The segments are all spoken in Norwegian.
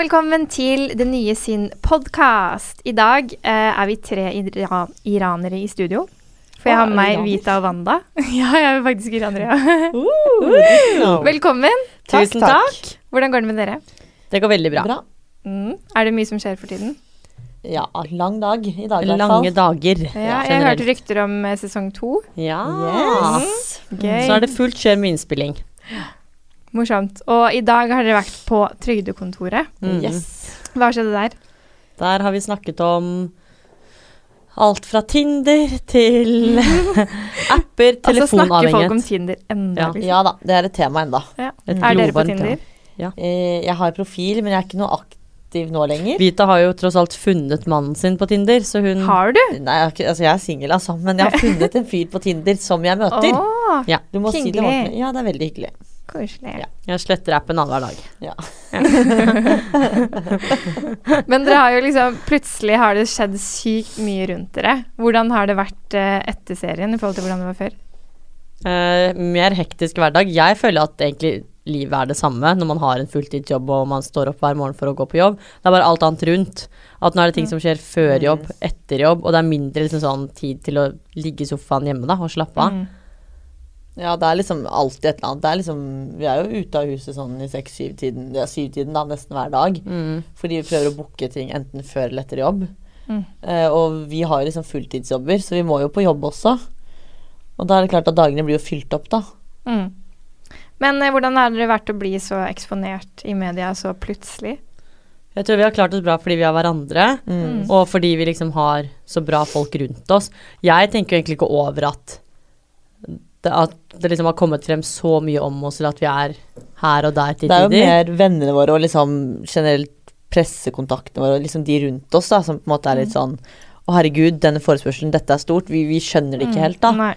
velkommen til Det nye sin podkast. I dag eh, er vi tre iran iranere i studio. For jeg har med meg? Vita og Wanda. ja, jeg er faktisk iraner, ja. Uh, Velkommen. Takk, Tusen takk. takk. Hvordan går det med dere? Det går veldig bra. Bra. Mm. Er det mye som skjer for tiden? Ja, lang dag i dag i hvert fall. Lange dager. Ja, jeg generelt. hørte rykter om eh, sesong to. Ja. Yes. Mm. Så er det fullt kjør med innspilling. Morsomt. Og i dag har dere vært på Trygdekontoret. Mm. Yes. Hva skjedde der? Der har vi snakket om alt fra Tinder til apper, telefonavhengighet. Altså snakker folk om. Tinder enda, Ja. liksom? Ja da, det er et tema enda. Ja. Et Er dere på Tinder? tema. Eh, Jeg har profil, men jeg er ikke noe aktiv nå lenger. Vita har jo tross alt funnet mannen sin på Tinder, så hun Har du? Nei, jeg, altså jeg er singel, altså, men jeg har funnet en fyr på Tinder som jeg møter. Oh, Ja. Du må si det ordentlig. Ja, det er veldig hyggelig. Koselig. Ja. Jeg sletter appen annenhver dag. Ja. Men dere har jo liksom Plutselig har det skjedd sykt mye rundt dere. Hvordan har det vært eh, etter serien i forhold til hvordan det var før? Uh, mer hektisk hverdag. Jeg føler at egentlig livet er det samme når man har en fulltidsjobb og man står opp hver morgen for å gå på jobb. Det er bare alt annet rundt. At nå er det ting som skjer før jobb, etter jobb, og det er mindre liksom, sånn tid til å ligge i sofaen hjemme da, og slappe av. Mm. Ja, det er liksom alltid et eller annet. Det er liksom, vi er jo ute av huset sånn i seks-syv-tiden, ja, syv-tiden da, nesten hver dag. Mm. Fordi vi prøver å booke ting enten før eller etter jobb. Mm. Eh, og vi har jo liksom fulltidsjobber, så vi må jo på jobb også. Og da er det klart at dagene blir jo fylt opp, da. Mm. Men eh, hvordan har det vært å bli så eksponert i media så plutselig? Jeg tror vi har klart oss bra fordi vi har hverandre, Mm. og fordi vi liksom har så bra folk rundt oss. Jeg tenker jo egentlig ikke over at det, at det liksom har kommet frem så mye om oss, eller at vi er her og der til Det er jo tider. mer vennene våre og liksom generelt pressekontaktene våre og liksom de rundt oss da, som på en måte er litt sånn Å, herregud, denne forespørselen, dette er stort. Vi, vi skjønner det ikke helt, da. Nei.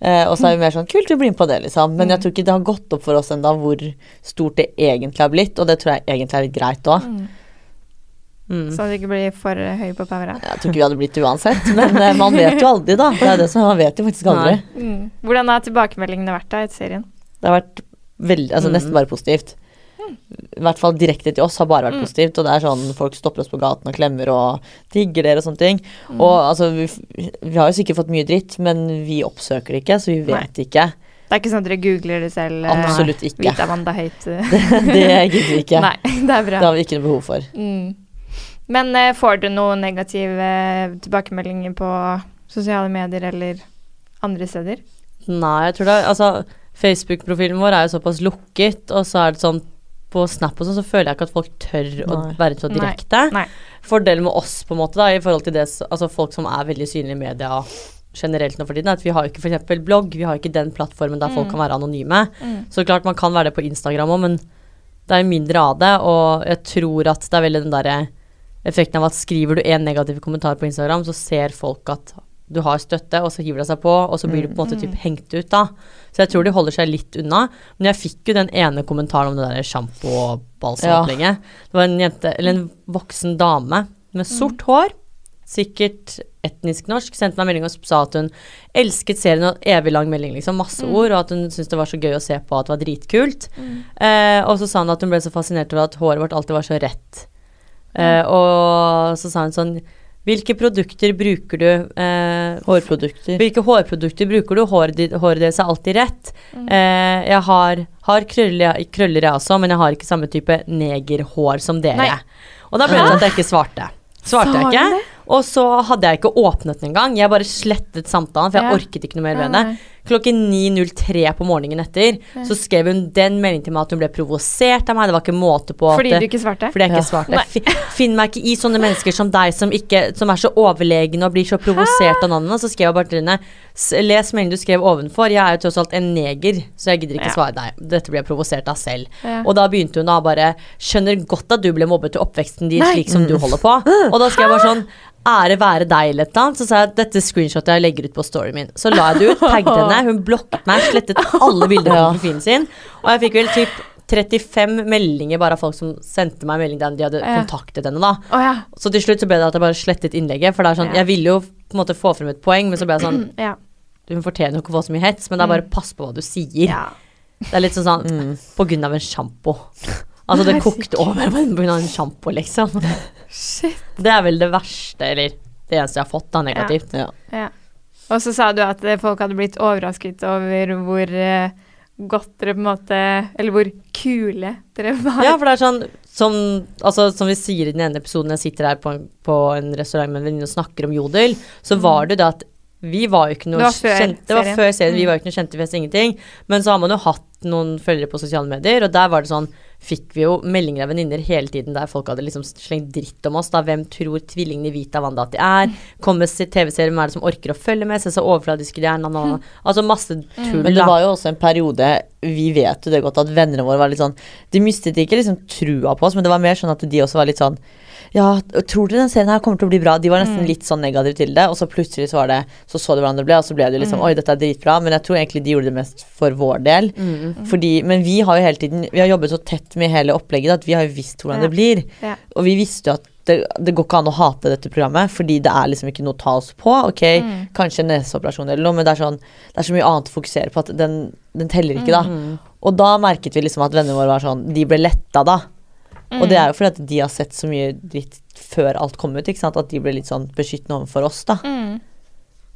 Eh, og så er vi mer sånn Kult, vi blir med på det, liksom. Men Mm. jeg tror ikke det har gått opp for oss ennå hvor stort det egentlig har blitt, og det tror jeg egentlig er litt greit òg. Mm. Mm. Så det ikke blir for høy på pæra. Jeg tror ikke vi hadde blitt det uansett, men eh, man vet jo aldri, da. Det er det som Man vet jo faktisk aldri. Mm. Hvordan har tilbakemeldingene vært da etter serien? Det har vært veldig, altså Mm. nesten bare positivt. I hvert fall direkte til oss har bare vært Mm. positivt. Og det er sånn folk stopper oss på gaten og klemmer og digger dere og sånne ting. Mm. Og altså, vi, vi har jo sikkert fått mye dritt, men vi oppsøker det ikke, så vi vet ikke. Det er ikke sånn at dere googler det selv? eh, Absolutt ikke. Vita Wanda Høyt? eh? Det gidder vi ikke. Nei, det er bra. Det har vi ikke noe behov for. Mm. Men eh, får du noen negative eh, tilbakemeldinger på sosiale medier eller andre steder? Nei, jeg tror det er Altså, Facebook-profilen vår er jo såpass lukket, og så er det sånn på Snap og sånn, så føler jeg ikke at folk tør å være så direkte. Nei. Nei. Fordelen med oss, på en måte, da, i forhold til det, altså folk som er veldig synlige i media generelt nå for tiden, er at vi har ikke f.eks. blogg, vi har ikke den plattformen der folk Mm. kan være anonyme. Mm. Så klart man kan være det på Instagram òg, men det er mindre av det, og jeg tror at det er veldig den derre effekten av at skriver du en negativ kommentar på Instagram, så ser folk at du har støtte, og så hiver det seg på, og så blir du på en måte typ hengt ut, da. Så jeg tror de holder seg litt unna. Men jeg fikk jo den ene kommentaren om det der sjampo- og Ja. Det var en jente, eller en voksen dame med sort hår, sikkert etnisk norsk, sendte meg melding og sa at hun elsket serien og evig lang melding, liksom, masse ord, og at hun syntes det var så gøy å se på at det var dritkult. Eh, og så sa hun at hun ble så fascinert over at håret vårt alltid var så rett. Eh, og så sa hun sånn Hvilke produkter bruker du? Eh, Hårprodukter. hvilke hårprodukter bruker du? Håret, ditt- håret deres er alltid rett. Eh, jeg har, har krøller, krøller jeg også, men jeg har ikke samme type negerhår som dere. Nei. Og da ble det sånn at jeg ikke svarte. Svarte jeg ikke. Og så hadde jeg ikke åpnet den engang. Jeg bare slettet samtalen, for jeg Ja. orket ikke noe mer ved det. Klokken 9.03 på morgenen etter så skrev hun den meldingen til meg at hun ble provosert av meg. Det var ikke måte på at Fordi det- du ikke svarte? fordi jeg ikke Ja. svarte. Fi- Finn meg ikke i sånne mennesker som deg, som, ikke, som er så overlegne og blir så provosert av navnene. Så skrev jeg bare til henne Les meldingen du skrev ovenfor. Jeg er jo tross alt en neger, så jeg gidder ikke Ja. svare deg. Dette blir jeg provosert av selv. Ja. Og da begynte hun da bare Skjønner godt at du ble mobbet i oppveksten din Nei. slik som du holder på. Og da skrev jeg bare sånn Ære være deg, eller et eller annet. Så sa jeg dette screenshotet jeg legger ut på storyen min. Så la jeg det ut, tagget henne, hun blokket meg, slettet alle bilder på profilen sin. Og jeg fikk vel typ 35 meldinger bare av folk som sendte meg melding der de hadde Ja. kontaktet henne, da. Oh, ja. Så til slutt så ble det at jeg bare slettet innlegget, for det er sånn Ja. Jeg ville jo på en måte få frem et poeng, men så ble jeg sånn ja. Hun fortjener jo ikke å få så mye hets, men det er bare pass på hva du sier. ja. Det er litt sånn sånn Mm. På grunn av en sjampo. Altså, det kokte over på grunn av en sjampo, liksom. Shit. Det er vel det verste, eller det eneste jeg har fått, da, negativt. Ja. Og så sa du at eh, folk hadde blitt overrasket over hvor eh, godt dere på en måte Eller hvor kule dere var. Ja, for det er sånn som, altså, som vi sier i den ene episoden jeg sitter her på på en restaurant med en venninne og snakker om jodel, så var det det at vi var jo ikke noe Det var før kjente, det var før serien, vi Mm. var jo ikke noe kjente, vi visste ingenting. Men så har man jo hatt noen følgere på sosiale medier, og der var det sånn Fikk vi jo meldinger av venninner hele tiden der folk hadde liksom slengt dritt om oss. Da hvem tror tvillingene i Vita Wanda at de er? Kommer til TV-serier, hvem er det som orker å følge med? Se så overfladiske de er. Na, na, na. Altså masse tull, Men det var jo også en periode Vi vet jo det godt at vennene våre var litt sånn De mistet ikke liksom trua på oss, men det var mer sånn at de også var litt sånn Ja, tror dere den serien her kommer til å bli bra? De var nesten litt sånn negative til det, og så plutselig så var det Så så de hvordan det ble, og så ble det liksom Oi, dette er dritbra. Men jeg tror egentlig de gjorde det mest for vår del. Fordi, men vi har jo hele tiden Vi har jobbet så tett med hele opplegget at vi har jo visst hvordan Ja. det blir. Ja. Og vi visste jo at det, det går ikke an å hate dette programmet, fordi det er liksom ikke noe å ta oss på. Ok, kanskje en neseoperasjon eller noe, men det er, sånn, det er så mye annet å fokusere på at den, den teller ikke, da. Og da merket vi liksom at vennene våre var sånn De ble letta, da. Og det er jo fordi at de har sett så mye dritt før alt kom ut, ikke sant. At de ble litt sånn beskyttende overfor oss, da. Mm.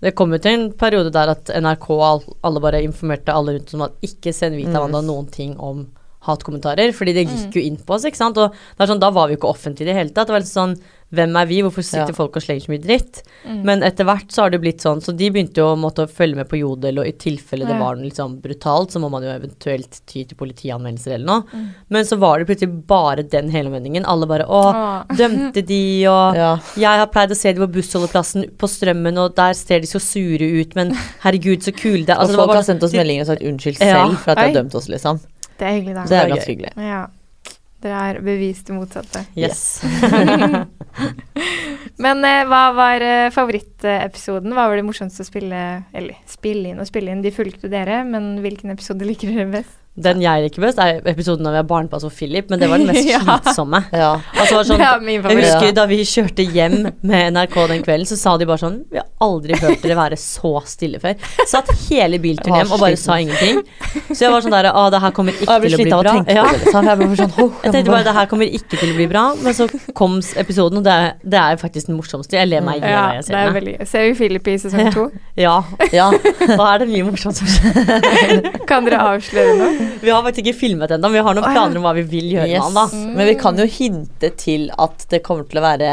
Det kom jo til en periode der at NRK og alle bare informerte alle rundt om at ikke send Vita Mm. Wanda noen ting om hatkommentarer, fordi det gikk jo inn på oss, ikke sant. Og det er sånn, da var vi jo ikke offentlige i det hele tatt. Det var litt sånn hvem er vi, hvorfor sitter Ja. folk og slenger så mye dritt? Men etter hvert så har det blitt sånn, så de begynte jo å måtte følge med på Jodel, og i tilfelle det var noe sånn brutalt, så må man jo eventuelt ty til politianmeldelser eller noe. Men så var det plutselig bare den hele meningen. Alle bare å, dømte de, og Ja. jeg har pleid å se de på bussholdeplassen på Strømmen, og der ser de så sure ut, men herregud, så kule de er. Altså, og folk bare- har sendt oss meldinger og sagt unnskyld selv for at de har dømt oss, liksom. Det er hyggelig, da. Det er ganske hyggelig. Ja. Dere har bevist det motsatte. Yes. Men eh, hva var eh, favorittepisoden? Hva var det morsomste å spille Eller spille inn og spille inn, de fulgte dere, men hvilken episode liker dere best? Den jeg liker best, er episoden da vi har barnepass og Philip, men det var den mest Ja. slitsomme. Ja. Altså, var sånn, Det er min jeg husker Ja. da vi kjørte hjem med NRK den kvelden, så sa de bare sånn Vi har aldri hørt dere være så stille før. Satt hele bilturen hjem og bare sliten. sa ingenting. Så jeg var sånn der Å, det her kommer ikke til å bli bra. Ja. Liksom. Jeg sånn, Jeg tenkte bare det her kommer ikke til å bli bra, men så kom episoden, og det er, det er faktisk den morsomste. Jeg ler meg i hjel Ja, jeg det er ser veldig. Ser vi Philip i sesong to? Ja, Ja. da er det mye morsomt som skjer. Kan dere avsløre noe? Vi har faktisk ikke filmet ennå, men vi har noen planer om hva vi vil gjøre med han, da. Men vi kan jo hinte til at det kommer til å være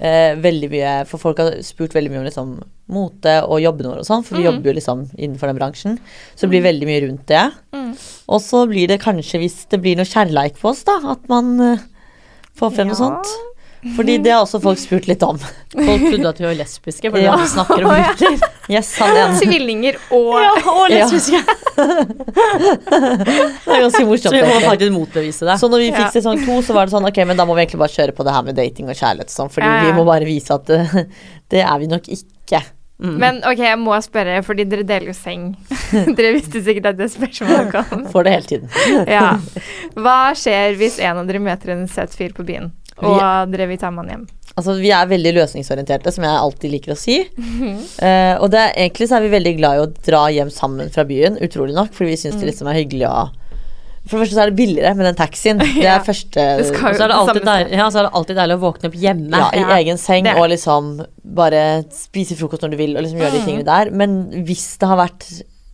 eh, veldig mye For folk har spurt veldig mye om liksom mote og jobbene våre og sånn, for vi Mm. jobber jo liksom innenfor den bransjen. Så det blir veldig mye rundt det. Mm. Og så blir det kanskje, hvis det blir noe kjærleik på oss, da, at man eh, får frem noe sånt. Fordi det har også folk spurt litt om. Folk trodde at vi var lesbiske, fordi Ja. vi snakker om ja. gutter. Yes, Tvillinger og, ja, og lesbiske. Ja. Det er ganske morsomt. Så vi må egentlig. faktisk motbevise det. Så når vi fikk Ja. sesong to, så var det sånn ok, men da må vi egentlig bare kjøre på det her med dating og kjærlighet og sånn, fordi Ja, vi må bare vise at det, det er vi nok ikke. Mm. Men ok, jeg må spørre, fordi dere deler jo seng. dere visste sikkert at det spørsmålet kom. Får det hele tiden. Ja. Hva skjer hvis en av dere møter en søt fyr på byen, og dere vil ta med han hjem? Altså, vi er veldig løsningsorienterte, som jeg alltid liker å si. Eh, og det er, egentlig så er vi veldig glad i å dra hjem sammen fra byen, utrolig nok, fordi vi syns det liksom er hyggelig å For det første så er det billigere med den taxien. Det er Ja, første det skal Og så er det alltid, samme ja, så er det alltid deilig å våkne opp hjemme. Ja, i Ja, egen seng det. og liksom bare spise frokost når du vil, og liksom gjøre de tingene der. Men hvis det har vært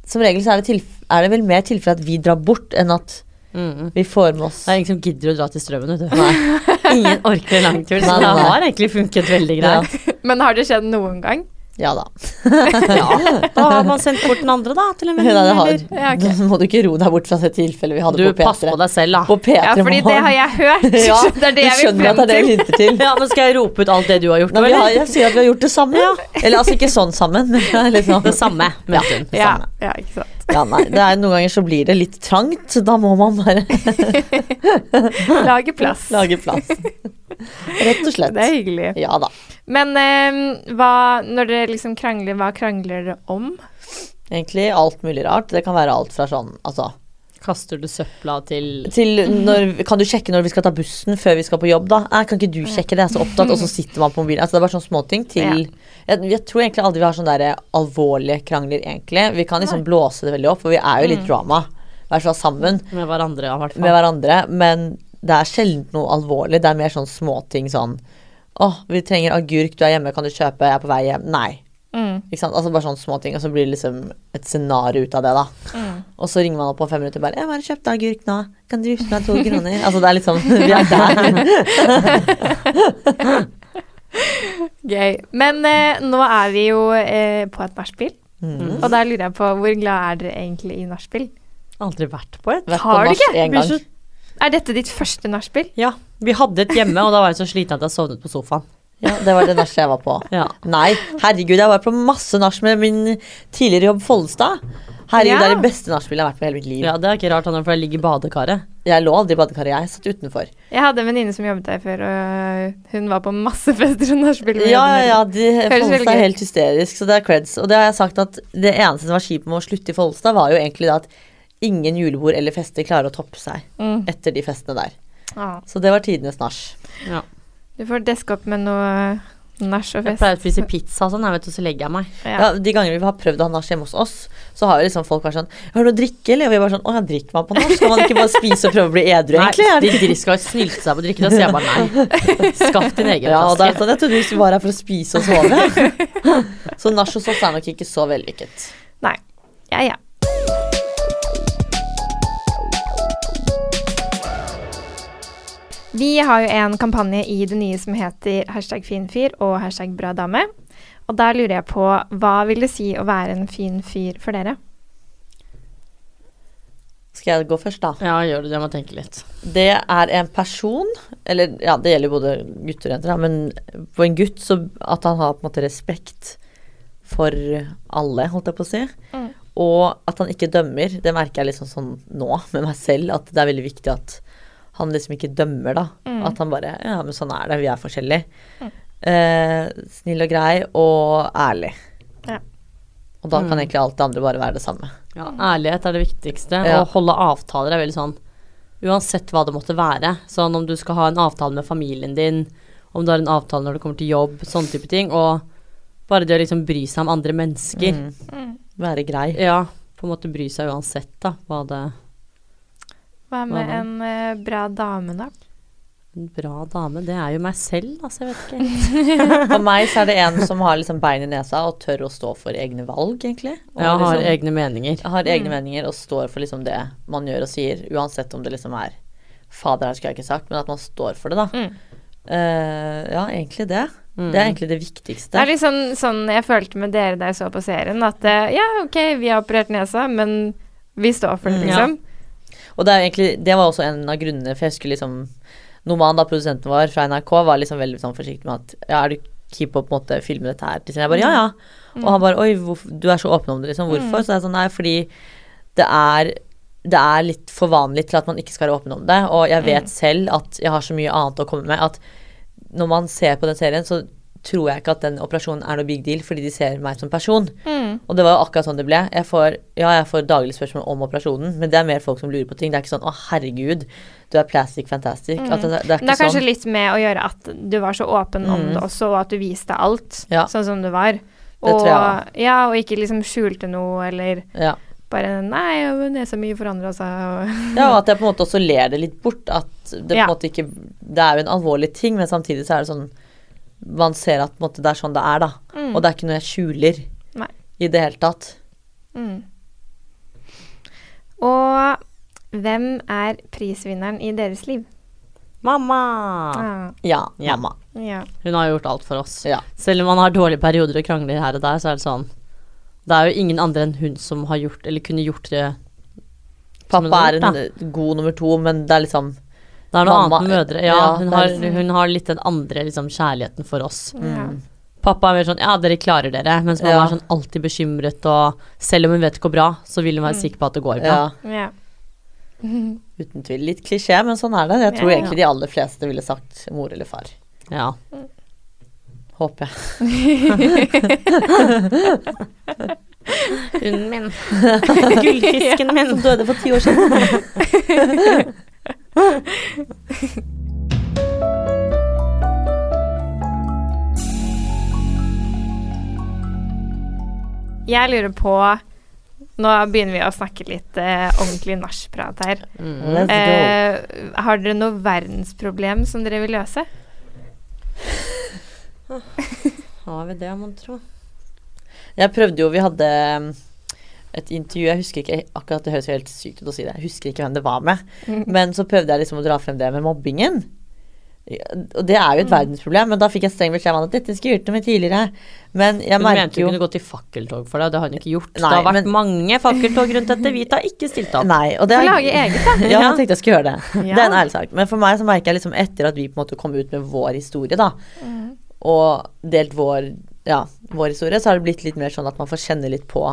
Som regel så er det, tilf er det vel mer tilfelle at vi drar bort, enn at Mm. vi får med oss Det er ingen som gidder å dra til Strømmen, vet du. Ingen orker en langtur, så det nei, nei. har egentlig funket veldig Ja. greit. Men har det skjedd noen gang? Ja da. Ja. Da har man sendt bort den andre, da, til en venninne, eller? Ja, okay. Nå må du ikke ro deg bort fra det tilfellet vi hadde Du, på pass på P3. deg selv, da. På P3 Ja, fordi det har jeg hørt. Ja, det er det du jeg vil skjønner at frem det er det til. hinter til. Ja, nå Skal jeg rope ut alt det du har gjort? Nå, vi har, jeg sier at vi har gjort det sammen. Eller altså ikke sånn sammen, men det liksom Det samme. Ja, det samme. ja, ikke sant. Ja, nei, det er, noen ganger så blir det litt trangt, da må man bare Lage plass. lage plass. Rett og slett. Det er hyggelig. Ja da. Men eh, hva, når dere liksom krangler, hva krangler dere om? Egentlig alt mulig rart. Det kan være alt fra sånn altså Kaster du søpla til til når, Kan du sjekke når vi skal ta bussen før vi skal på jobb, da? Nei, kan ikke du sjekke det? Jeg er så opptatt, og så sitter man på mobilen. Altså, det er bare sånne småting til jeg, jeg tror egentlig aldri vi har sånne der alvorlige krangler, egentlig. Vi kan liksom blåse det veldig opp, for vi er jo litt drama. være så sammen Med hverandre, ja, i hvert fall. med hverandre, men det er sjelden noe alvorlig. Det er mer sånn småting sånn Å, vi trenger agurk, du er hjemme, kan du kjøpe? Jeg er på vei hjem. Nei. Mm. Ikke sant? Altså bare sånne småting, og så blir det liksom et scenario ut av det, da. Mm. Og så ringer man opp på fem minutter og bare 'Jeg bare kjøpte agurk nå. Kan du vippse meg to kroner?' altså det er liksom Vi er der. Gøy. Men eh, nå er vi jo eh, på et nachspiel, Mm. og da lurer jeg på hvor glad er dere egentlig i nachspiel? Aldri vært på et. Vært Har du ikke? gang. Er dette ditt første nachspiel? Ja. Vi hadde et hjemme, og da var jeg så sliten at jeg sovnet på sofaen. Ja, det var det nachet jeg var på. Ja. Nei, herregud, jeg var på masse nach med min tidligere jobb Follestad. Herregud, Ja. det er det beste nachspielet jeg har vært på i hele mitt liv. ja, det er ikke rart, for jeg ligger i badekaret. Jeg lå aldri i badekaret, jeg satt utenfor. Jeg hadde en venninne som jobbet der før, og hun var på masse fester og nachspiel. Ja, ja, de, Follestad er helt hysterisk, så det er creds. Og det har jeg sagt at det eneste som var kjipt med å slutte i Follestad, var jo egentlig det at ingen julebord eller fester klarer å toppe seg Mm. etter de festene der. Ja. Så det var tidenes nach. Ja. Du får deske opp med noe nach og fest. Jeg pleier å spise pizza og sånn, jeg vet, og så legger jeg meg. Ja. Ja, De gangene vi har prøvd å ha nach hjemme hos oss, så har jo liksom folk vært sånn 'Har du noe å drikke?' Eller og vi er bare sånn 'Å ja, drikker man på nach? Skal man ikke bare spise og prøve å bli edru, egentlig?' Nei, de, de skal snylte seg på å drikke, da sier jeg bare nei. Skaff din egen Ja, og det er flaske. sånn, Jeg trodde vi var her for å spise og sove. Så nach hos oss er nok ikke så vellykket. Nei. Ja, ja. Vi har jo en kampanje i det nye som heter hashtag finfyr og hashtag bra dame. Og der lurer jeg på, hva vil det si å være en fin fyr for dere? Skal jeg gå først, da? Ja, gjør det. Jeg må tenke litt. Det er en person, eller ja, det gjelder både gutter og jenter, da, men på en gutt så at han har på en måte respekt for alle, holdt jeg på å si. Mm. Og at han ikke dømmer. Det merker jeg liksom sånn nå med meg selv, at det er veldig viktig at han liksom ikke dømmer, da. Mm. At han bare Ja, men sånn er det, vi er forskjellige. Mm. Eh, snill og grei og ærlig. Ja. Og da kan Mm. egentlig alt det andre bare være det samme. Ja, ærlighet er det viktigste. Ja. Å holde avtaler er veldig sånn Uansett hva det måtte være. Sånn om du skal ha en avtale med familien din, om du har en avtale når du kommer til jobb, sånne type ting. Og bare det å liksom bry seg om andre mennesker. Mm. Mm. Være grei. Ja, på en måte bry seg uansett, da. Hva det Hva med Hva en eh, bra dame, da? En bra dame, det er jo meg selv, altså. Jeg vet ikke. For meg så er det en som har liksom bein i nesa og tør å stå for egne valg, egentlig. Og ja, har liksom, egne meninger. har egne meninger og står for liksom det man gjør og sier, uansett om det liksom er Fader, her skulle jeg ikke sagt, men at man står for det, da. Mm. Uh, ja, egentlig det. Mm. Det er egentlig det Det viktigste. er litt sånn, sånn jeg følte med dere da jeg så på serien, at eh, ja, ok, vi har operert nesa, men vi står for det, Mm. liksom. Og det egentlig Det var også en av grunnene, for jeg skulle liksom Noman, da produsenten vår fra NRK, var liksom veldig sånn forsiktig med at Ja, er du keen på å på en måte filme dette her? Jeg bare ja, ja. Og han bare oi, hvorfor, du er så åpen om det, liksom. Hvorfor? Så det er sånn nei, fordi det er det er litt for vanlig til at man ikke skal være åpen om det. Og jeg vet selv at jeg har så mye annet å komme med at når man ser på den serien, så tror jeg ikke at den operasjonen er noe big deal, fordi de ser meg som person. Mm. Og det var jo akkurat sånn det ble. Jeg får, ja, jeg får daglig spørsmål om operasjonen, men det er mer folk som lurer på ting. Det er ikke sånn 'Å, herregud, du er plastic fantastic'. At det, det er det er kanskje sånn. litt med å gjøre at du var så åpen om Mm. det også, og at du viste alt Ja. sånn som du var. Det Og, tror jeg ja, og ikke liksom skjulte noe, eller Ja. bare Nei, nesa mi forandra seg, ja, og at jeg på en måte også ler det litt bort. At det på en Ja. måte ikke Det er jo en alvorlig ting, men samtidig så er det sånn Man ser at på en måte, det er sånn det er, da. Mm. Og det er ikke noe jeg skjuler Nei. i det hele tatt. Mm. Og hvem er prisvinneren i deres liv? Mamma! Ah, Ja, Ja. mamma. ja. Hun har gjort alt for oss. Ja. Selv om man har dårlige perioder og krangler her og der, så er det sånn Det er jo ingen andre enn hun som har gjort, eller kunne gjort det Pappa er en en god nummer to, men det er liksom Det er noe Mamma- annet med mødre. Ja, Ja, hun, har, liksom- hun har litt den andre liksom, kjærligheten for oss. mm. Pappa er mer sånn ja, dere klarer dere, mens mamma Ja. er sånn alltid bekymret, og selv om hun vet det går bra, så vil hun være sikker på at det går bra. Ja, ja. uten tvil. Litt klisjé, men sånn er det. Jeg tror Ja. egentlig de aller fleste ville sagt mor eller far. Ja. Håper jeg. Hunden min. Gullfisken min. Som døde for ti år siden. Jeg lurer på Nå begynner vi å snakke litt eh, ordentlig nachprat her. Mm. Let's go. Eh, har dere noe verdensproblem som dere vil løse? Har vi det, mon tro? Jeg prøvde jo, vi hadde et intervju, jeg husker ikke akkurat det høres helt sykt ut å si det, jeg husker ikke hvem det var med, men så prøvde jeg liksom å dra frem det med mobbingen. Og det er jo et verdensproblem, men da fikk jeg streng beskjed om at dette skulle jeg gjort noe med tidligere. Men jeg merker jo du mente du jo kunne gå til fakkeltog for deg, og det har hun ikke gjort. Nei, det har vært men- mange fakkeltog rundt dette, vi tar ikke stilt opp. Nei, og det er lage eget, da. Ja, jeg tenkte jeg skulle gjøre det. Ja. Det er en ærlig sak. Men for meg så merker jeg liksom etter at vi på en måte kom ut med vår historie, da, Mm. og delt vår, ja, vår historie, så har det blitt litt mer sånn at man får kjenne litt på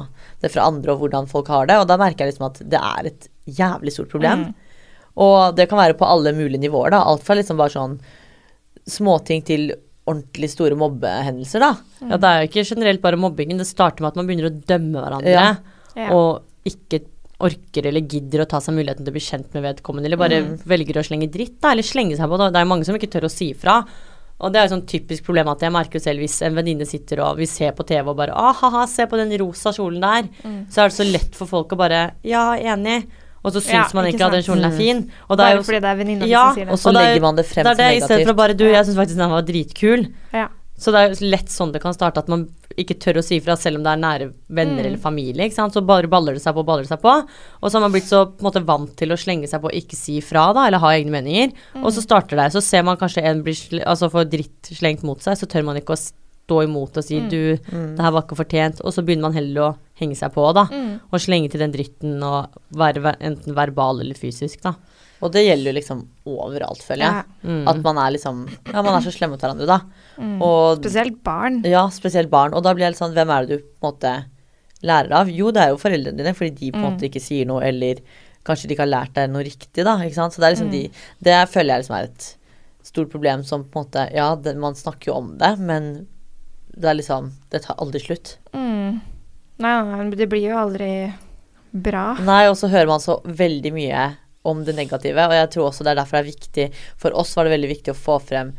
det fra andre og hvordan folk har det. Og da merker jeg liksom at det er et jævlig stort problem. Mm. Og det kan være på alle mulige nivåer, da. Alt fra liksom bare sånn småting til ordentlig store mobbehendelser, da. Ja, det er jo ikke generelt bare mobbingen, det starter med at man begynner å dømme hverandre, Ja. Ja. og ikke orker eller gidder å ta seg muligheten til å bli kjent med vedkommende, eller bare Mm. velger å slenge dritt, da, eller slenge seg på det. Det er mange som ikke tør å si ifra. Og det er jo sånn typisk problem at jeg merker selv hvis en venninne sitter og vi ser på TV og bare ah, ha-ha, se på den rosa kjolen der, Mm. så er det så lett for folk å bare ja, enig, og så syns Ja, man ikke egentlig at den kjolen er fin. Og det er Bare jo fordi det er venninna Ja, som sier det. Og så Og er- legger man det frem det er som det, i stedet for bare du, jeg syns faktisk den var dritkul. Ja. Så det er lett sånn det kan starte, at man ikke tør å si ifra selv om det er nære venner Mm. eller familie. ikke sant? Så bare baller det seg på, og baller det seg på. Og så har man blitt så på en måte vant til å slenge seg på og ikke si ifra, da, eller ha egne meninger. Og Mm. så starter det. Så ser man kanskje en blir sl altså får dritt slengt mot seg, så tør man ikke å stå imot og si Mm. du, det her var ikke fortjent. Og så begynner man heller å henge seg på, da. Mm. Og slenge til den dritten og være enten verbal eller fysisk, da. Og det gjelder jo liksom overalt, føler jeg. Ja. Mm. At man er liksom Ja, man er så slem mot hverandre, da. Mm. Og Spesielt barn. Ja, spesielt barn. Og da blir jeg litt sånn Hvem er det du på en måte lærer av? Jo, det er jo foreldrene dine, fordi de på en Mm. måte ikke sier noe, eller kanskje de ikke har lært deg noe riktig, da. Ikke sant? Så det er liksom Mm. de Det føler jeg liksom er et stort problem som på en måte Ja, det, man snakker jo om det, men det er liksom Det tar aldri slutt. Mm. Nei, det blir jo aldri bra. Nei, og så hører man så veldig mye om det negative, og jeg tror også det er derfor det er viktig For oss var det veldig viktig å få frem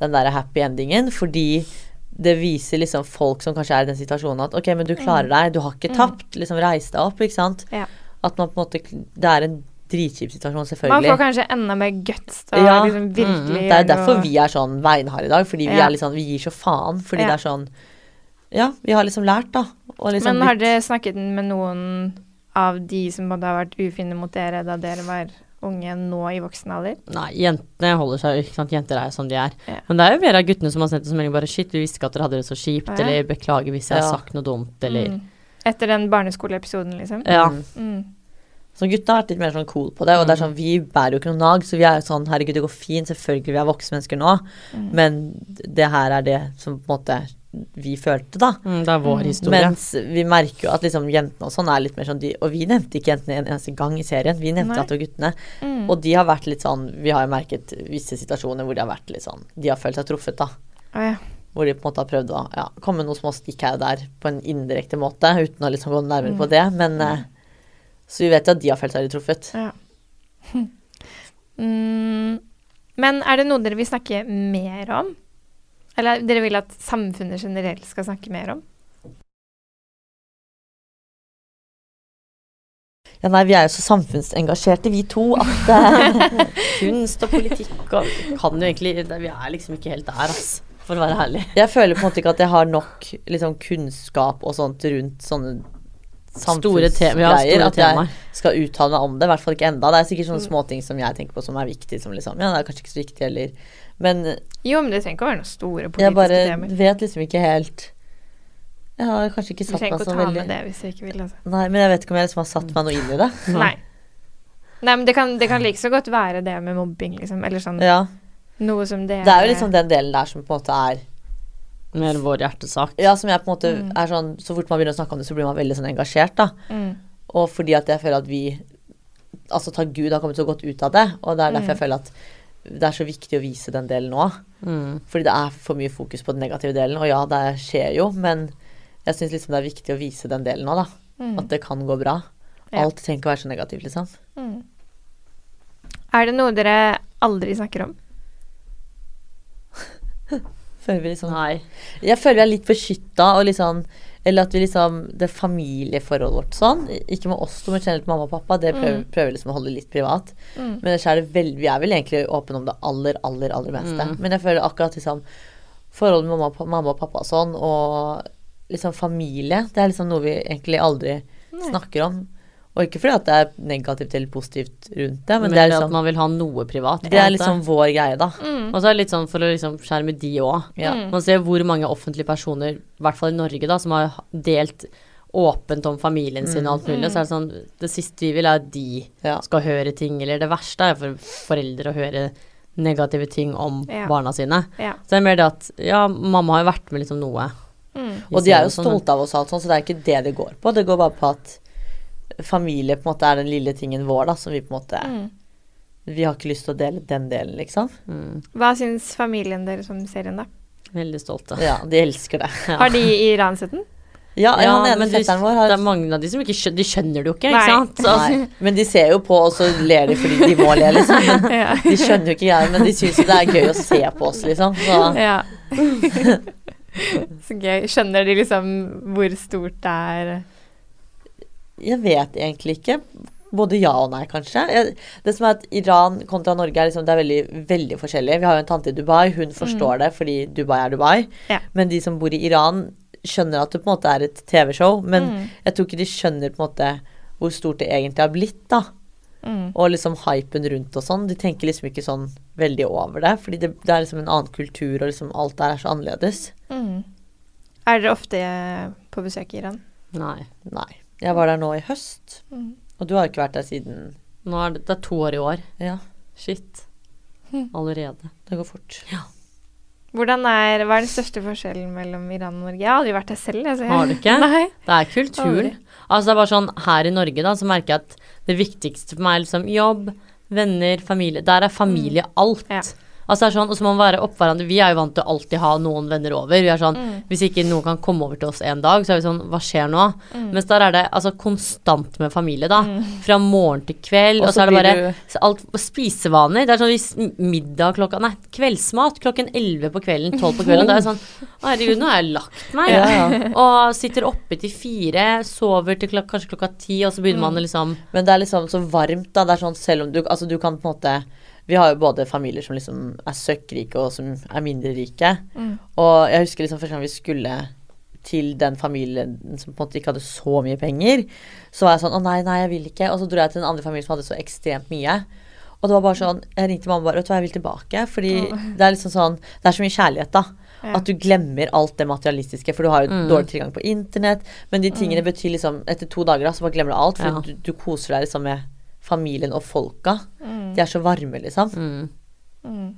den der happy endingen, fordi det viser liksom folk som kanskje er i den situasjonen at ok, men du klarer deg, du har ikke Mm. tapt, liksom reis deg opp, ikke sant. Ja. At man på en måte Det er en dritkjip situasjon, selvfølgelig. Man får kanskje enda mer guts til Ja. liksom virkelig det er derfor vi er sånn beinharde i dag, fordi vi er sånn Vi gir så faen, fordi Ja. det er sånn Ja, vi har liksom lært, da. Liksom Men har dere snakket med noen av de som hadde har vært ufine mot dere da dere var unge, nå i voksen alder? Nei, jentene holder seg ikke sant, Jenter er som de er. Ja. Men det er jo flere av guttene som har sendt oss melding bare Shit, vi visste ikke at dere hadde det så kjipt, Ja. eller beklager hvis jeg har sagt noe dumt, eller Mm. Etter den barneskoleepisoden, liksom? Ja. Mm. Mm. Så gutta har vært litt mer sånn cool på det, og det er sånn, vi bærer jo ikke noe nag, så vi er jo sånn, herregud, det går fint, selvfølgelig, vi er voksne mennesker nå, Mm. men det her er det som på en måte vi følte, da. mm, Det er vår Mm. historie. Mens vi merker jo at liksom jentene og sånn er litt mer sånn, de, og vi nevnte ikke jentene en eneste gang i serien, vi nevnte at det var guttene, Mm. og de har vært litt sånn, vi har jo merket visse situasjoner hvor de har vært litt sånn, de har følt seg truffet, da. Å ja. Hvor de på en måte har prøvd å ja, komme noen små stikk her og der på en indirekte måte, uten å liksom gå nærmere Mm. på det, men eh, så vi vet jo at de har følt seg litt truffet. Ja. Mm, men er det noe dere vil snakke mer om? Eller dere vil at samfunnet generelt skal snakke mer om? Ja, nei, vi er jo så samfunnsengasjerte, vi to, at eh, Kunst og politikk og Kan jo egentlig Vi er liksom ikke helt der, altså. For å være ærlig. Jeg føler på en måte ikke at jeg har nok liksom, kunnskap og sånt rundt sånne Store, te ja, store at jeg temaer. skal uttale meg om det. I hvert fall ikke enda. Det er sikkert sånne Mm. småting som jeg tenker på som er viktig, som liksom Ja, det er kanskje ikke så viktig, eller Men Jo, men det trenger ikke å være noen store jeg politiske bare temaer. vet liksom ikke helt Jeg har kanskje ikke Du satt trenger meg ikke så å ta veldig med det hvis du ikke vil. Altså. Nei, men jeg vet ikke om jeg liksom har satt meg noe inn i det. Nei. Nei, men det kan, det kan like så godt være det med mobbing, liksom. Eller sånn Ja. noe som det Det er jo liksom den delen der som på en måte er Mer vår hjertesak. Ja, som jeg på en måte Mm. er sånn Så fort man begynner å snakke om det, så blir man veldig sånn engasjert, da. mm. Og fordi at jeg føler at vi Altså takk Gud har kommet så godt ut av det. Og det er derfor Mm. jeg føler at det er så viktig å vise den delen nå. Mm. Fordi det er for mye fokus på den negative delen. Og ja, det skjer jo, men jeg syns liksom det er viktig å vise den delen nå, da. Mm. At det kan gå bra. Ja. Alt trenger ikke å være så negativt, liksom. Mm. Er det noe dere aldri snakker om? Føler vi liksom Nei. Jeg føler vi er litt beskytta og liksom Eller at vi liksom Det familieforholdet vårt sånn, ikke med oss to, men generelt mamma og pappa, det prøver, prøver vi liksom å holde litt privat. Mm. Men ellers er det vel, vi er vel egentlig åpne om det aller, aller, aller meste. Men jeg føler akkurat liksom forholdet med mamma, mamma og pappa og sånn, og liksom familie, det er liksom noe vi egentlig aldri snakker om. Og ikke fordi at det er negativt eller positivt rundt det, men, Men det er at liksom, man vil ha noe privat. det er liksom vår greie, da. Mm. Og så er det litt sånn for å liksom skjerme de òg. Ja. Man ser hvor mange offentlige personer, i hvert fall i Norge, da, som har delt åpent om familien sin og alt mulig. Så er det sånn Det siste vi vil, er at de Ja. skal høre ting, eller det verste er for foreldre å høre negative ting om Ja. barna sine. Ja. Så det er mer det at ja, mamma har jo vært med liksom noe. Mm. Og de er jo sånn, stolte av oss, alt sånn, så det er ikke det det går på. Det går bare på at familie på en måte er den lille tingen vår, da, som vi på en måte Mm. Vi har ikke lyst til å dele den delen, liksom. Mm, Hva syns familien deres om serien, da? veldig stolte. Ja, de elsker det. Ja. Har de i Iran sett den? Ja, Ja, han ene men fetteren vår det er mange av de som ikke skjønner, de skjønner det jo ikke, Nei. sant? Så, Nei, men de ser jo på, og så ler de fordi de må le, liksom. Men Ja. de skjønner jo ikke greia, men de syns jo det er gøy å se på oss, liksom. Så ja. Så gøy. Skjønner de liksom hvor stort det er? Jeg vet egentlig ikke. Både ja og nei, kanskje. Jeg, det som er at Iran kontra Norge er liksom, det er veldig, veldig forskjellig. Vi har jo en tante i Dubai, hun forstår det fordi Dubai er Dubai. Ja. Men de som bor i Iran, skjønner at det på en måte er et TV-show. Men Mm. jeg tror ikke de skjønner på en måte hvor stort det egentlig har blitt, da. Mm. Og liksom hypen rundt og sånn. De tenker liksom ikke sånn veldig over det. Fordi det, det er liksom en annen kultur, og liksom alt der er så annerledes. Mm. Er dere ofte på besøk i Iran? nei. Nei. Jeg var der nå i høst, Mm. og du har ikke vært der siden Nå er det, det er to år i år. Ja, Shit. Hm. Allerede. det går fort. Hvordan er, hva er den største forskjellen mellom Iran og Norge? Jeg har aldri vært der selv. Altså. Har du ikke? Nei. Det er kulturen. Altså det er bare sånn Her i Norge da, så merker jeg at det viktigste for meg er liksom jobb, venner, familie. Der er familie alt. Ja. Altså det er sånn, Og så må man være opp hverandre. Vi er jo vant til å alltid ha noen venner over. Vi er sånn, Mm. Hvis ikke noen kan komme over til oss en dag, så er vi sånn Hva skjer nå? Mm. Mens der er det altså konstant med familie, da. Mm. Fra morgen til kveld. Og så er det bare du- alt spisevaner. Det er sånn hvis middag klokka Nei, kveldsmat klokken 11 på kvelden, 12 på kvelden. Da er jeg sånn Å, herregud, nå har jeg lagt meg. Ja, ja. Og sitter oppe til fire, sover til klok kanskje klokka ti, og så begynner man å liksom Men det er liksom så varmt, da. Det er sånn selv om du Altså, du kan på en måte Vi har jo både familier som liksom er søkkrike, og som er mindre rike. Mm. Og jeg husker liksom første gang vi skulle til den familien som på en måte ikke hadde så mye penger, så var jeg sånn Å nei, nei, jeg vil ikke. Og så dro jeg til den andre familien som hadde så ekstremt mye. Og det var bare sånn Jeg ringte mamma bare Vet du hva, jeg vil tilbake. Fordi det er liksom sånn Det er så mye kjærlighet, da. Ja. At du glemmer alt det materialistiske, for du har jo Mm. dårlig tilgang på internett. Men de tingene betyr liksom Etter to dager da, så bare glemmer du alt, for Ja. du, du koser deg liksom med familien og folka. Mm. De er så varme, liksom. mm. Mm.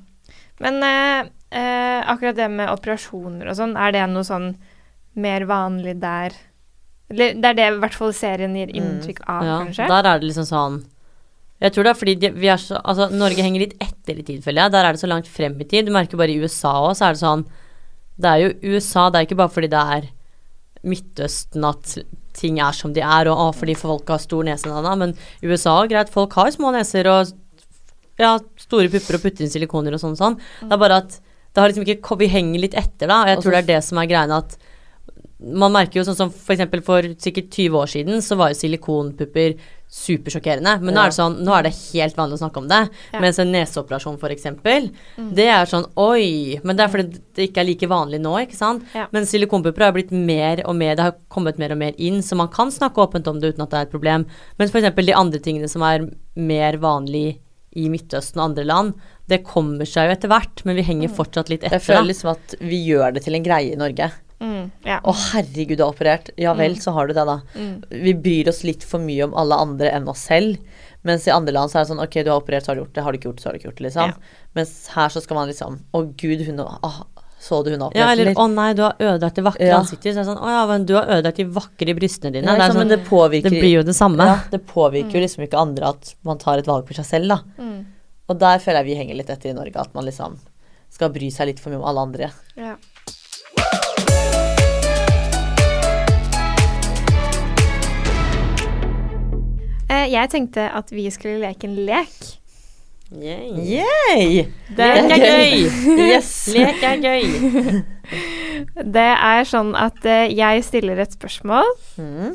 Men eh, eh, akkurat det med operasjoner og sånn, er det noe sånn mer vanlig der? Eller det er det i hvert fall serien gir inntrykk av, Ja, kanskje? der er det liksom sånn Jeg tror det er fordi de, vi er så Altså, Norge henger litt etter i tid, føler jeg. Der er det så langt frem i tid. Du merker bare i USA òg, så er det sånn Det er jo USA, det er ikke bare fordi det er Midtøsten at ting er som de er, og ah, fordi folk har stor nese, men USA greit, folk har små neser og ja, store pupper og putter inn silikoner og sånn sånn. Det er bare at det har liksom ikke Vi henger litt etter, da, og jeg tror det er det som er greia, at man merker jo sånn som for for sikkert 20 år siden, så var jo silikonpupper supersjokkerende. Men nå er det sånn, nå er det helt vanlig å snakke om det. Ja. Mens en neseoperasjon, for eksempel, det er sånn oi. Men det er fordi det ikke er like vanlig nå, ikke sant. Ja. Men silikonpupper har blitt mer og mer, det har kommet mer og mer inn, så man kan snakke åpent om det uten at det er et problem. Mens for eksempel de andre tingene som er mer vanlig i Midtøsten og andre land, det kommer seg jo etter hvert, men vi henger fortsatt litt Jeg etter. føler føles liksom at vi gjør det til en greie i Norge. Mm, ja. Å, herregud, du har operert. Ja vel, så har du det, da. Mm. Vi bryr oss litt for mye om alle andre enn oss selv. Mens i andre land så er det sånn ok, du har operert, så har du gjort det. Har du ikke gjort det, så har du ikke gjort det, liksom. Ja. Mens her så skal man liksom Å, gud, hun ah, Så du hun har Ja, operert, eller eller? 'Å nei, du har ødelagt det vakre Ja. ansiktet'. Så er det sånn 'Å ja, men du har ødelagt de vakre brystene dine'. Ja, det, liksom, sånn, men det påvirker det blir jo det samme. ja, det påvirker jo liksom ikke andre at man tar et valg for seg selv, da. Mm, Og der føler jeg vi henger litt etter i Norge, at man liksom skal bry seg litt for mye om alle andre. ja. Eh, jeg tenkte at vi skulle leke en lek. Yay. Yay! Lek er gøy! Yes! Lek er gøy. Det er sånn at eh, jeg stiller et spørsmål, Mm.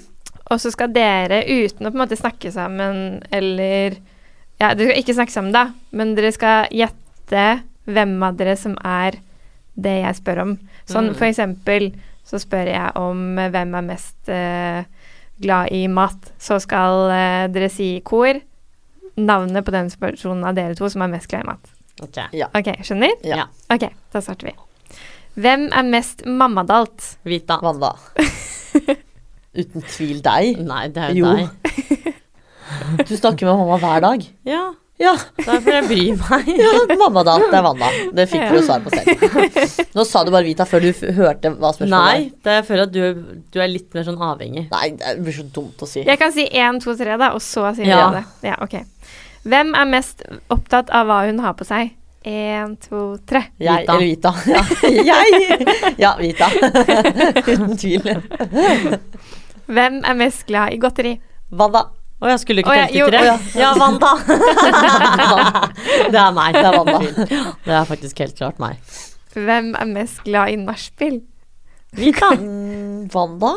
og så skal dere, uten å på en måte snakke sammen eller Ja, dere skal ikke snakke sammen, da, men dere skal gjette hvem av dere som er det jeg spør om. Sånn Mm. for eksempel så spør jeg om hvem er mest eh, glad i mat. Så skal eh, dere si i kor navnet på den personen av dere to som er mest glad i mat. Ok. Ok, skjønner? Ja. Ok, da starter vi. Hvem er mest mammadalt? Vita. Wanda. Uten tvil deg. Nei, det er jo Jo. deg. Du snakker med mamma hver dag. Ja, Ja, derfor jeg bryr meg. ja mamma da. Det er Wanda. Det fikk du jo svar på selv. Nå sa du bare Vita før du f hørte hva spørsmålet Nei, det jeg føler at du, du er litt mer sånn avhengig. Nei, det blir så dumt å si. Jeg kan si én, to, tre, da, og så sier Ja. vi det. Ja, ok. Hvem er mest opptatt av hva hun har på seg? Én, to, tre. Jeg Vita. eller Vita. Ja, jeg! Ja, Vita. Uten tvil. Hvem er mest glad i godteri? Wanda. Å, jeg skulle ikke tenke til det. ja. Ja, Wanda. det er meg. Det er Wanda. Det er faktisk helt klart meg. Hvem er mest glad i nachspiel? Vi kan Wanda?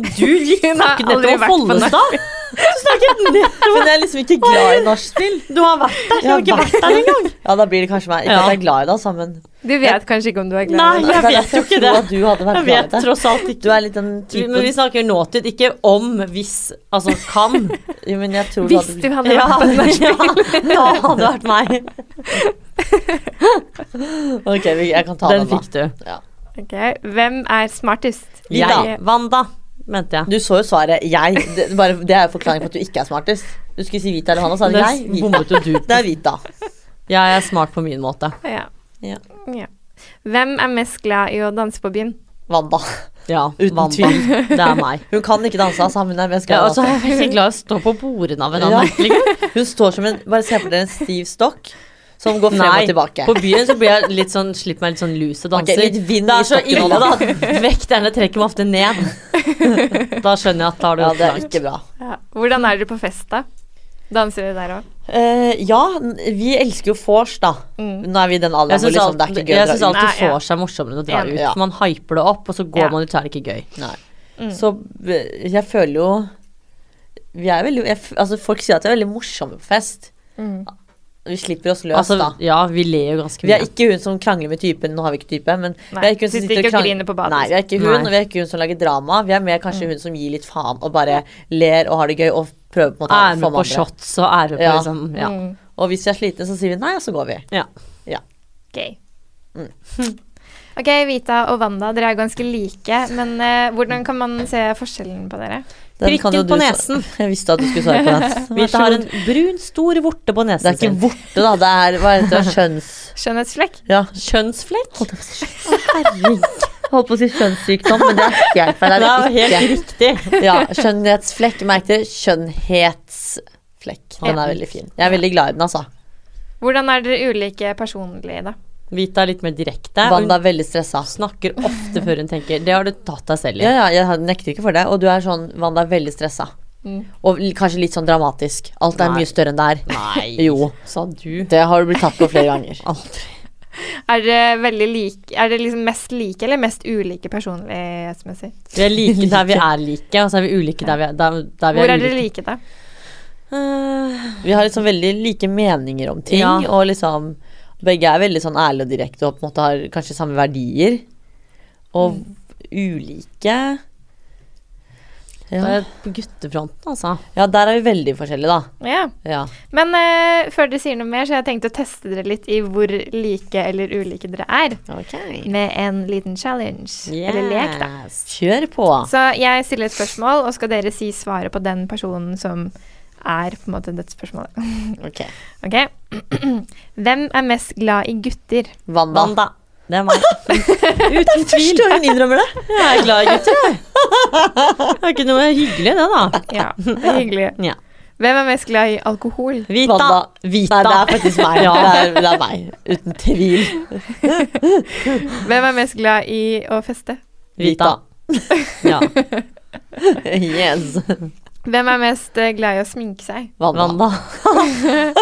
Du gikk aldri nettopp å holde på Follestad. Du snakket nettopp Men jeg er liksom ikke glad i nachspiel. Du har vært der. Du Jeg har ikke vært der engang. Ja, da blir det kanskje meg. Ikke Ja. at jeg er glad i det, altså, men Du vet kanskje ikke om du er glad Nei, i det? jeg er vet jo ikke det. at du hadde vært Jeg glad i vet tross alt ikke. Du er litt den typen Men vi snakker nåtid, ikke om hvis Altså kan. Jo, men jeg tror du Hvis du hadde vært på nachspiel. ja, da hadde det vært meg. Ok, jeg kan ta Den den, da. fikk du. Ok, Hvem er smartest? Jeg. Wanda, mente jeg. Du så jo svaret 'jeg'. Det, bare, det er jo forklaring på at du ikke er smartest. Du skulle si Vita eller Hanna, så sa du Det 'jeg'. Vita. Det er Vita. Jeg er smart på min måte. Ja. Ja. ja. Hvem er mest glad i å danse på byen? Wanda. Ja, Uten Wanda. tvil. Det er meg. Hun kan ikke danse, altså, hun er mest glad i er å danse. jeg veldig glad i å stå på bordene av en annen. Ja. Hun står som en Bare se for dere en stiv stokk som går frem Nei, og tilbake. på byen så blir jeg litt sånn, slipper meg litt sånn luse danser. litt vind det i er så ille da. da. at Vekterne trekker meg ofte ned. Da skjønner jeg at da har det Ja, det er ikke bra. Ja. Hvordan er dere på fest, da? Danser dere der òg? Uh, ja, vi elsker jo vors, da. Mm. Nå er vi i den alderen hvor liksom, det er ikke gøy å dra ut. Jeg syns alltid vors er morsommere å dra ja. ut. For man hyper det opp, og så går Ja. man ut, så er det ikke gøy. Nei. Mm. Så eh, jeg føler jo Vi er veldig jeg, Altså, folk sier at vi er veldig morsomme på fest. Mm. Vi slipper oss løs, Altså, da. ja, vi ler jo ganske Vi er ikke hun som krangler med typen. Nå har vi ikke type, men Nei, vi er ikke hun som sitter og krang- griner på badet. Nei, vi er ikke hun, Nei. og vi er ikke hun som lager drama. Vi er mer kanskje hun som gir litt faen og bare ler og har det gøy og prøver på en måte å Er få med på andre. shots og er med på Ja. liksom Ja. Mm. Og hvis vi er slitne, så sier vi nei, og så går vi. ja. Gøy. Mm. Ok, Vita og Wanda, dere er ganske like, men uh, hvordan kan man se forskjellen på dere? Prikken på nesen. Jeg visste at du skulle svare på den. Vær Vita har en brun, stor vorte på nesen. Det er ikke vorte, da. Det er hva heter det, kjønns... Skjønnhetsflekk? Ja. Kjønnsflekk? Herregud. Holdt på å si kjønnssykdom, men det er helt feil. Det Det er helt det ikke. riktig. Ja, skjønnhetsflekk. Merk det. skjønnhetsflekk. Den er veldig fin. Jeg er veldig glad i den, altså. Hvordan er dere ulike personlig, da? Vita er litt mer direkte. Wanda er veldig stressa. snakker ofte før hun tenker. Det har du tatt deg selv i. Ja, ja, jeg nekter ikke for det. Og du er sånn, Wanda er veldig stressa. Mm. Og kanskje litt sånn dramatisk. Alt er Nei. mye større enn det er. Nei, Jo. sa du. Det har du blitt tatt på flere ganger. Aldri. Er det, veldig like Er det liksom mest like eller mest ulike personlighetsmessig? Vi er like der vi er like, og så er vi ulike der vi er, der, der vi Hvor er er dere like, da? Uh, Vi har liksom veldig like meninger om ting, Ja. og liksom Begge er veldig sånn ærlige og direkte og på en måte har kanskje samme verdier. Og ulike det ja. på guttefronten, altså. ja, der er vi veldig forskjellige, da. Ja. Ja. Men uh, før dere sier noe mer, så har jeg tenkt å teste dere litt i hvor like eller ulike dere er. Med en liten challenge. Eller lek, da. Kjør på. Så jeg stiller et spørsmål, og skal dere si svaret på den personen som er på en måte dette spørsmålet. Ok. okay. Hvem er mest glad i gutter? Wanda. Wanda. Det er meg. Uten tvil. Første gang hun innrømmer det. Jeg er glad i gutter, jeg. Det er ikke noe hyggelig, det, da. Ja, det er hyggelig. Ja. Hvem er mest glad i alkohol? Vita. Vanda. Vita. Nei, det er faktisk meg. Ja. Det, er, det er meg. Uten tvil. Hvem er mest glad i å feste? Vita. Ja. Yes. Hvem er mest eh, glad i å sminke seg? Wanda. Wanda.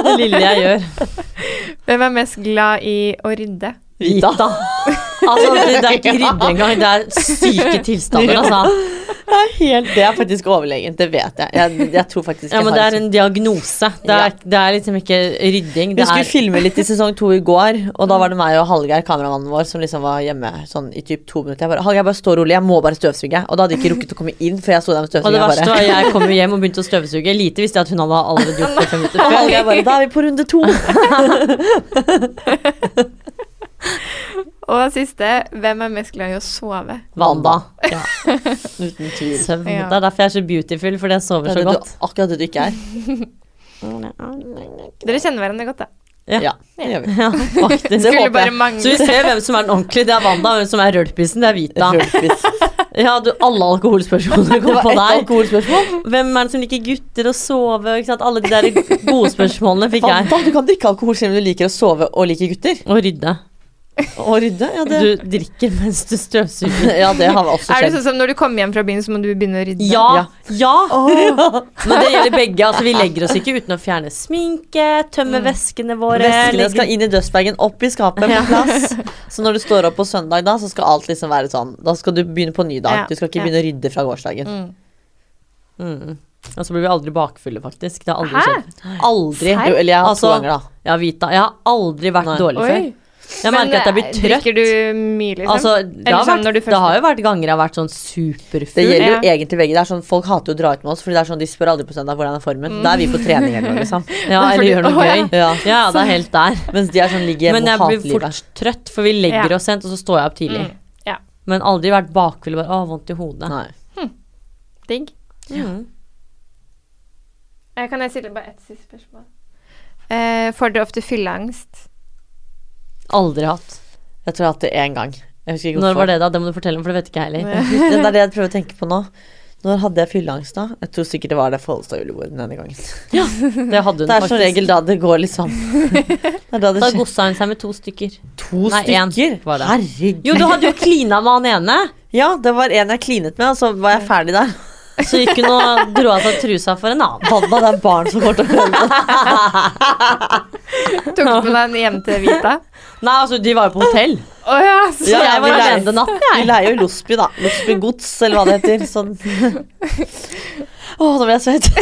Det lille jeg gjør. Hvem er mest glad i å rydde? Vita. Altså, det, det er ikke rydde engang, det er syke tilstander, altså. Det er, helt, det er faktisk overlegent, det vet jeg. Jeg, jeg tror faktisk Ja, men det er en diagnose. Det er, det er liksom ikke rydding. Vi skulle filme litt i sesong to i går, og da var det meg og Hallgeir, kameramannen vår, som liksom var hjemme sånn i typ to minutter. Jeg bare, Hallgeir, bare stå rolig, jeg må bare støvsuge. Og da hadde jeg ikke rukket å komme inn før jeg sto der med og det verste var jeg kom hjem og begynte å støvsuge. Lite visste jeg at hun hadde allerede gjort det fem minutter før. Hallgeir bare, da er vi på runde to. Og siste, hvem er mest glad i å sove? Wanda. Ja. Uten tvil. Søvn. Ja. Det er derfor jeg er så beautiful, fordi jeg Det sover er så godt. du, akkurat det du ikke er. Dere kjenner hverandre godt, da. Ja, det gjør vi. Ja, faktisk. Det håper jeg. Så vi ser hvem som er den ordentlige. Det er Wanda, hvem som er rølpisen. Det er Vita. Rølpis. Ja, du, alle alkoholspørsmålene kom på deg. Hvem er det som liker gutter og sove? Ikke sant? Alle de der gode spørsmålene fikk jeg. Du kan drikke alkohol selv om du liker å sove og liker gutter. Og rydde. Og rydde. Ja, det, Du drikker mens du støvsuger. ja, det har også Er det sånn som når du kommer hjem fra byen, så må du begynne å rydde? Ja! Ja! Åh. Men det gjelder begge. Altså, vi legger oss ikke uten å fjerne sminke, tømme veskene våre. Veskene legger... skal inn i dustbagen, opp i skapet på plass. Så når du står opp på søndag, da, så skal alt liksom være sånn. Da skal du begynne på ny dag. Ja, Du skal ikke ja. begynne å rydde fra gårsdagen. Mm. Mm. Og så blir vi aldri bakfulle, faktisk. Det har aldri skjedd. Aldri. Jo, eller jeg har Altså, to ganger, da. Ja, Vita. Jeg har aldri vært Nei. dårlig før. Jeg Men, merker at jeg blir eh, trøtt. Drikker du mye, liksom? Altså, det, har sånn vært, du det har jo vært ganger jeg har vært sånn superfull. Det gjelder jo Ja. egentlig begge. Det er sånn, Folk hater jo å dra ut med oss, Fordi det er sånn, de spør aldri på søndag hvordan er formen. Da er vi på trening eller liksom. Ja, eller gjør noe Å, gøy. Ja. Ja, det er helt der. Mens de er sånn ligger Men hjemme jeg og blir hater livet. fort trøtt, for vi legger Ja. oss sent, og så står jeg opp tidlig. Mm. Ja. Men aldri vært bakfull og bare å, vondt i hodet. Nei. Digg. Mm. Eh, Kan jeg stille bare ett siste spørsmål? Eh, får dere ofte fylleangst? Aldri hatt. Jeg tror jeg har hatt det én gang. Når var det, da? Det må du fortelle om, for det vet ikke jeg heller. Det er det jeg prøver å tenke på nå. Når hadde jeg fylleangst da? Jeg tror sikkert det var det Follestad-julebordet denne gangen. Ja, Det hadde hun Det er som regel da det går liksom Det da Da gossa hun seg med to stykker. To Nei, stykker? Herregud. Jo, du hadde jo klina med han ene. Ja, det var en jeg klinet med, og så var jeg ferdig der. Så gikk hun og dro av seg trusa for en annen. Vanna, det er barn som går til å. Tok du med deg hjem til Vita? Nei, altså, de var jo på hotell. Oh, ja! Så Ja, jeg var alene den natten, Vi leier jo Losby, da. Losby Gods, eller hva det heter. Sånn. Å, nå ble jeg svett.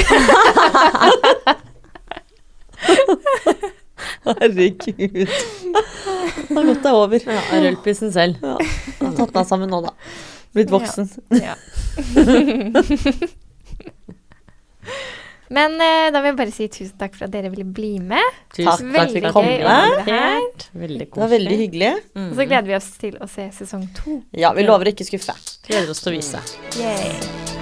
Herregud. Det er godt det er over. Ja, Rølpisen selv. Ja. Tatt meg sammen nå, da. Blitt voksen. Ja. Men eh, da vil jeg bare si tusen takk for at dere ville bli med. Tusen takk Veldig for gøy at kom. dere her. Veldig Det var veldig hyggelig. Mm. Og så gleder vi oss til å se sesong to. Ja, vi lover å ikke skuffe. Gleder oss til å vise. Yay.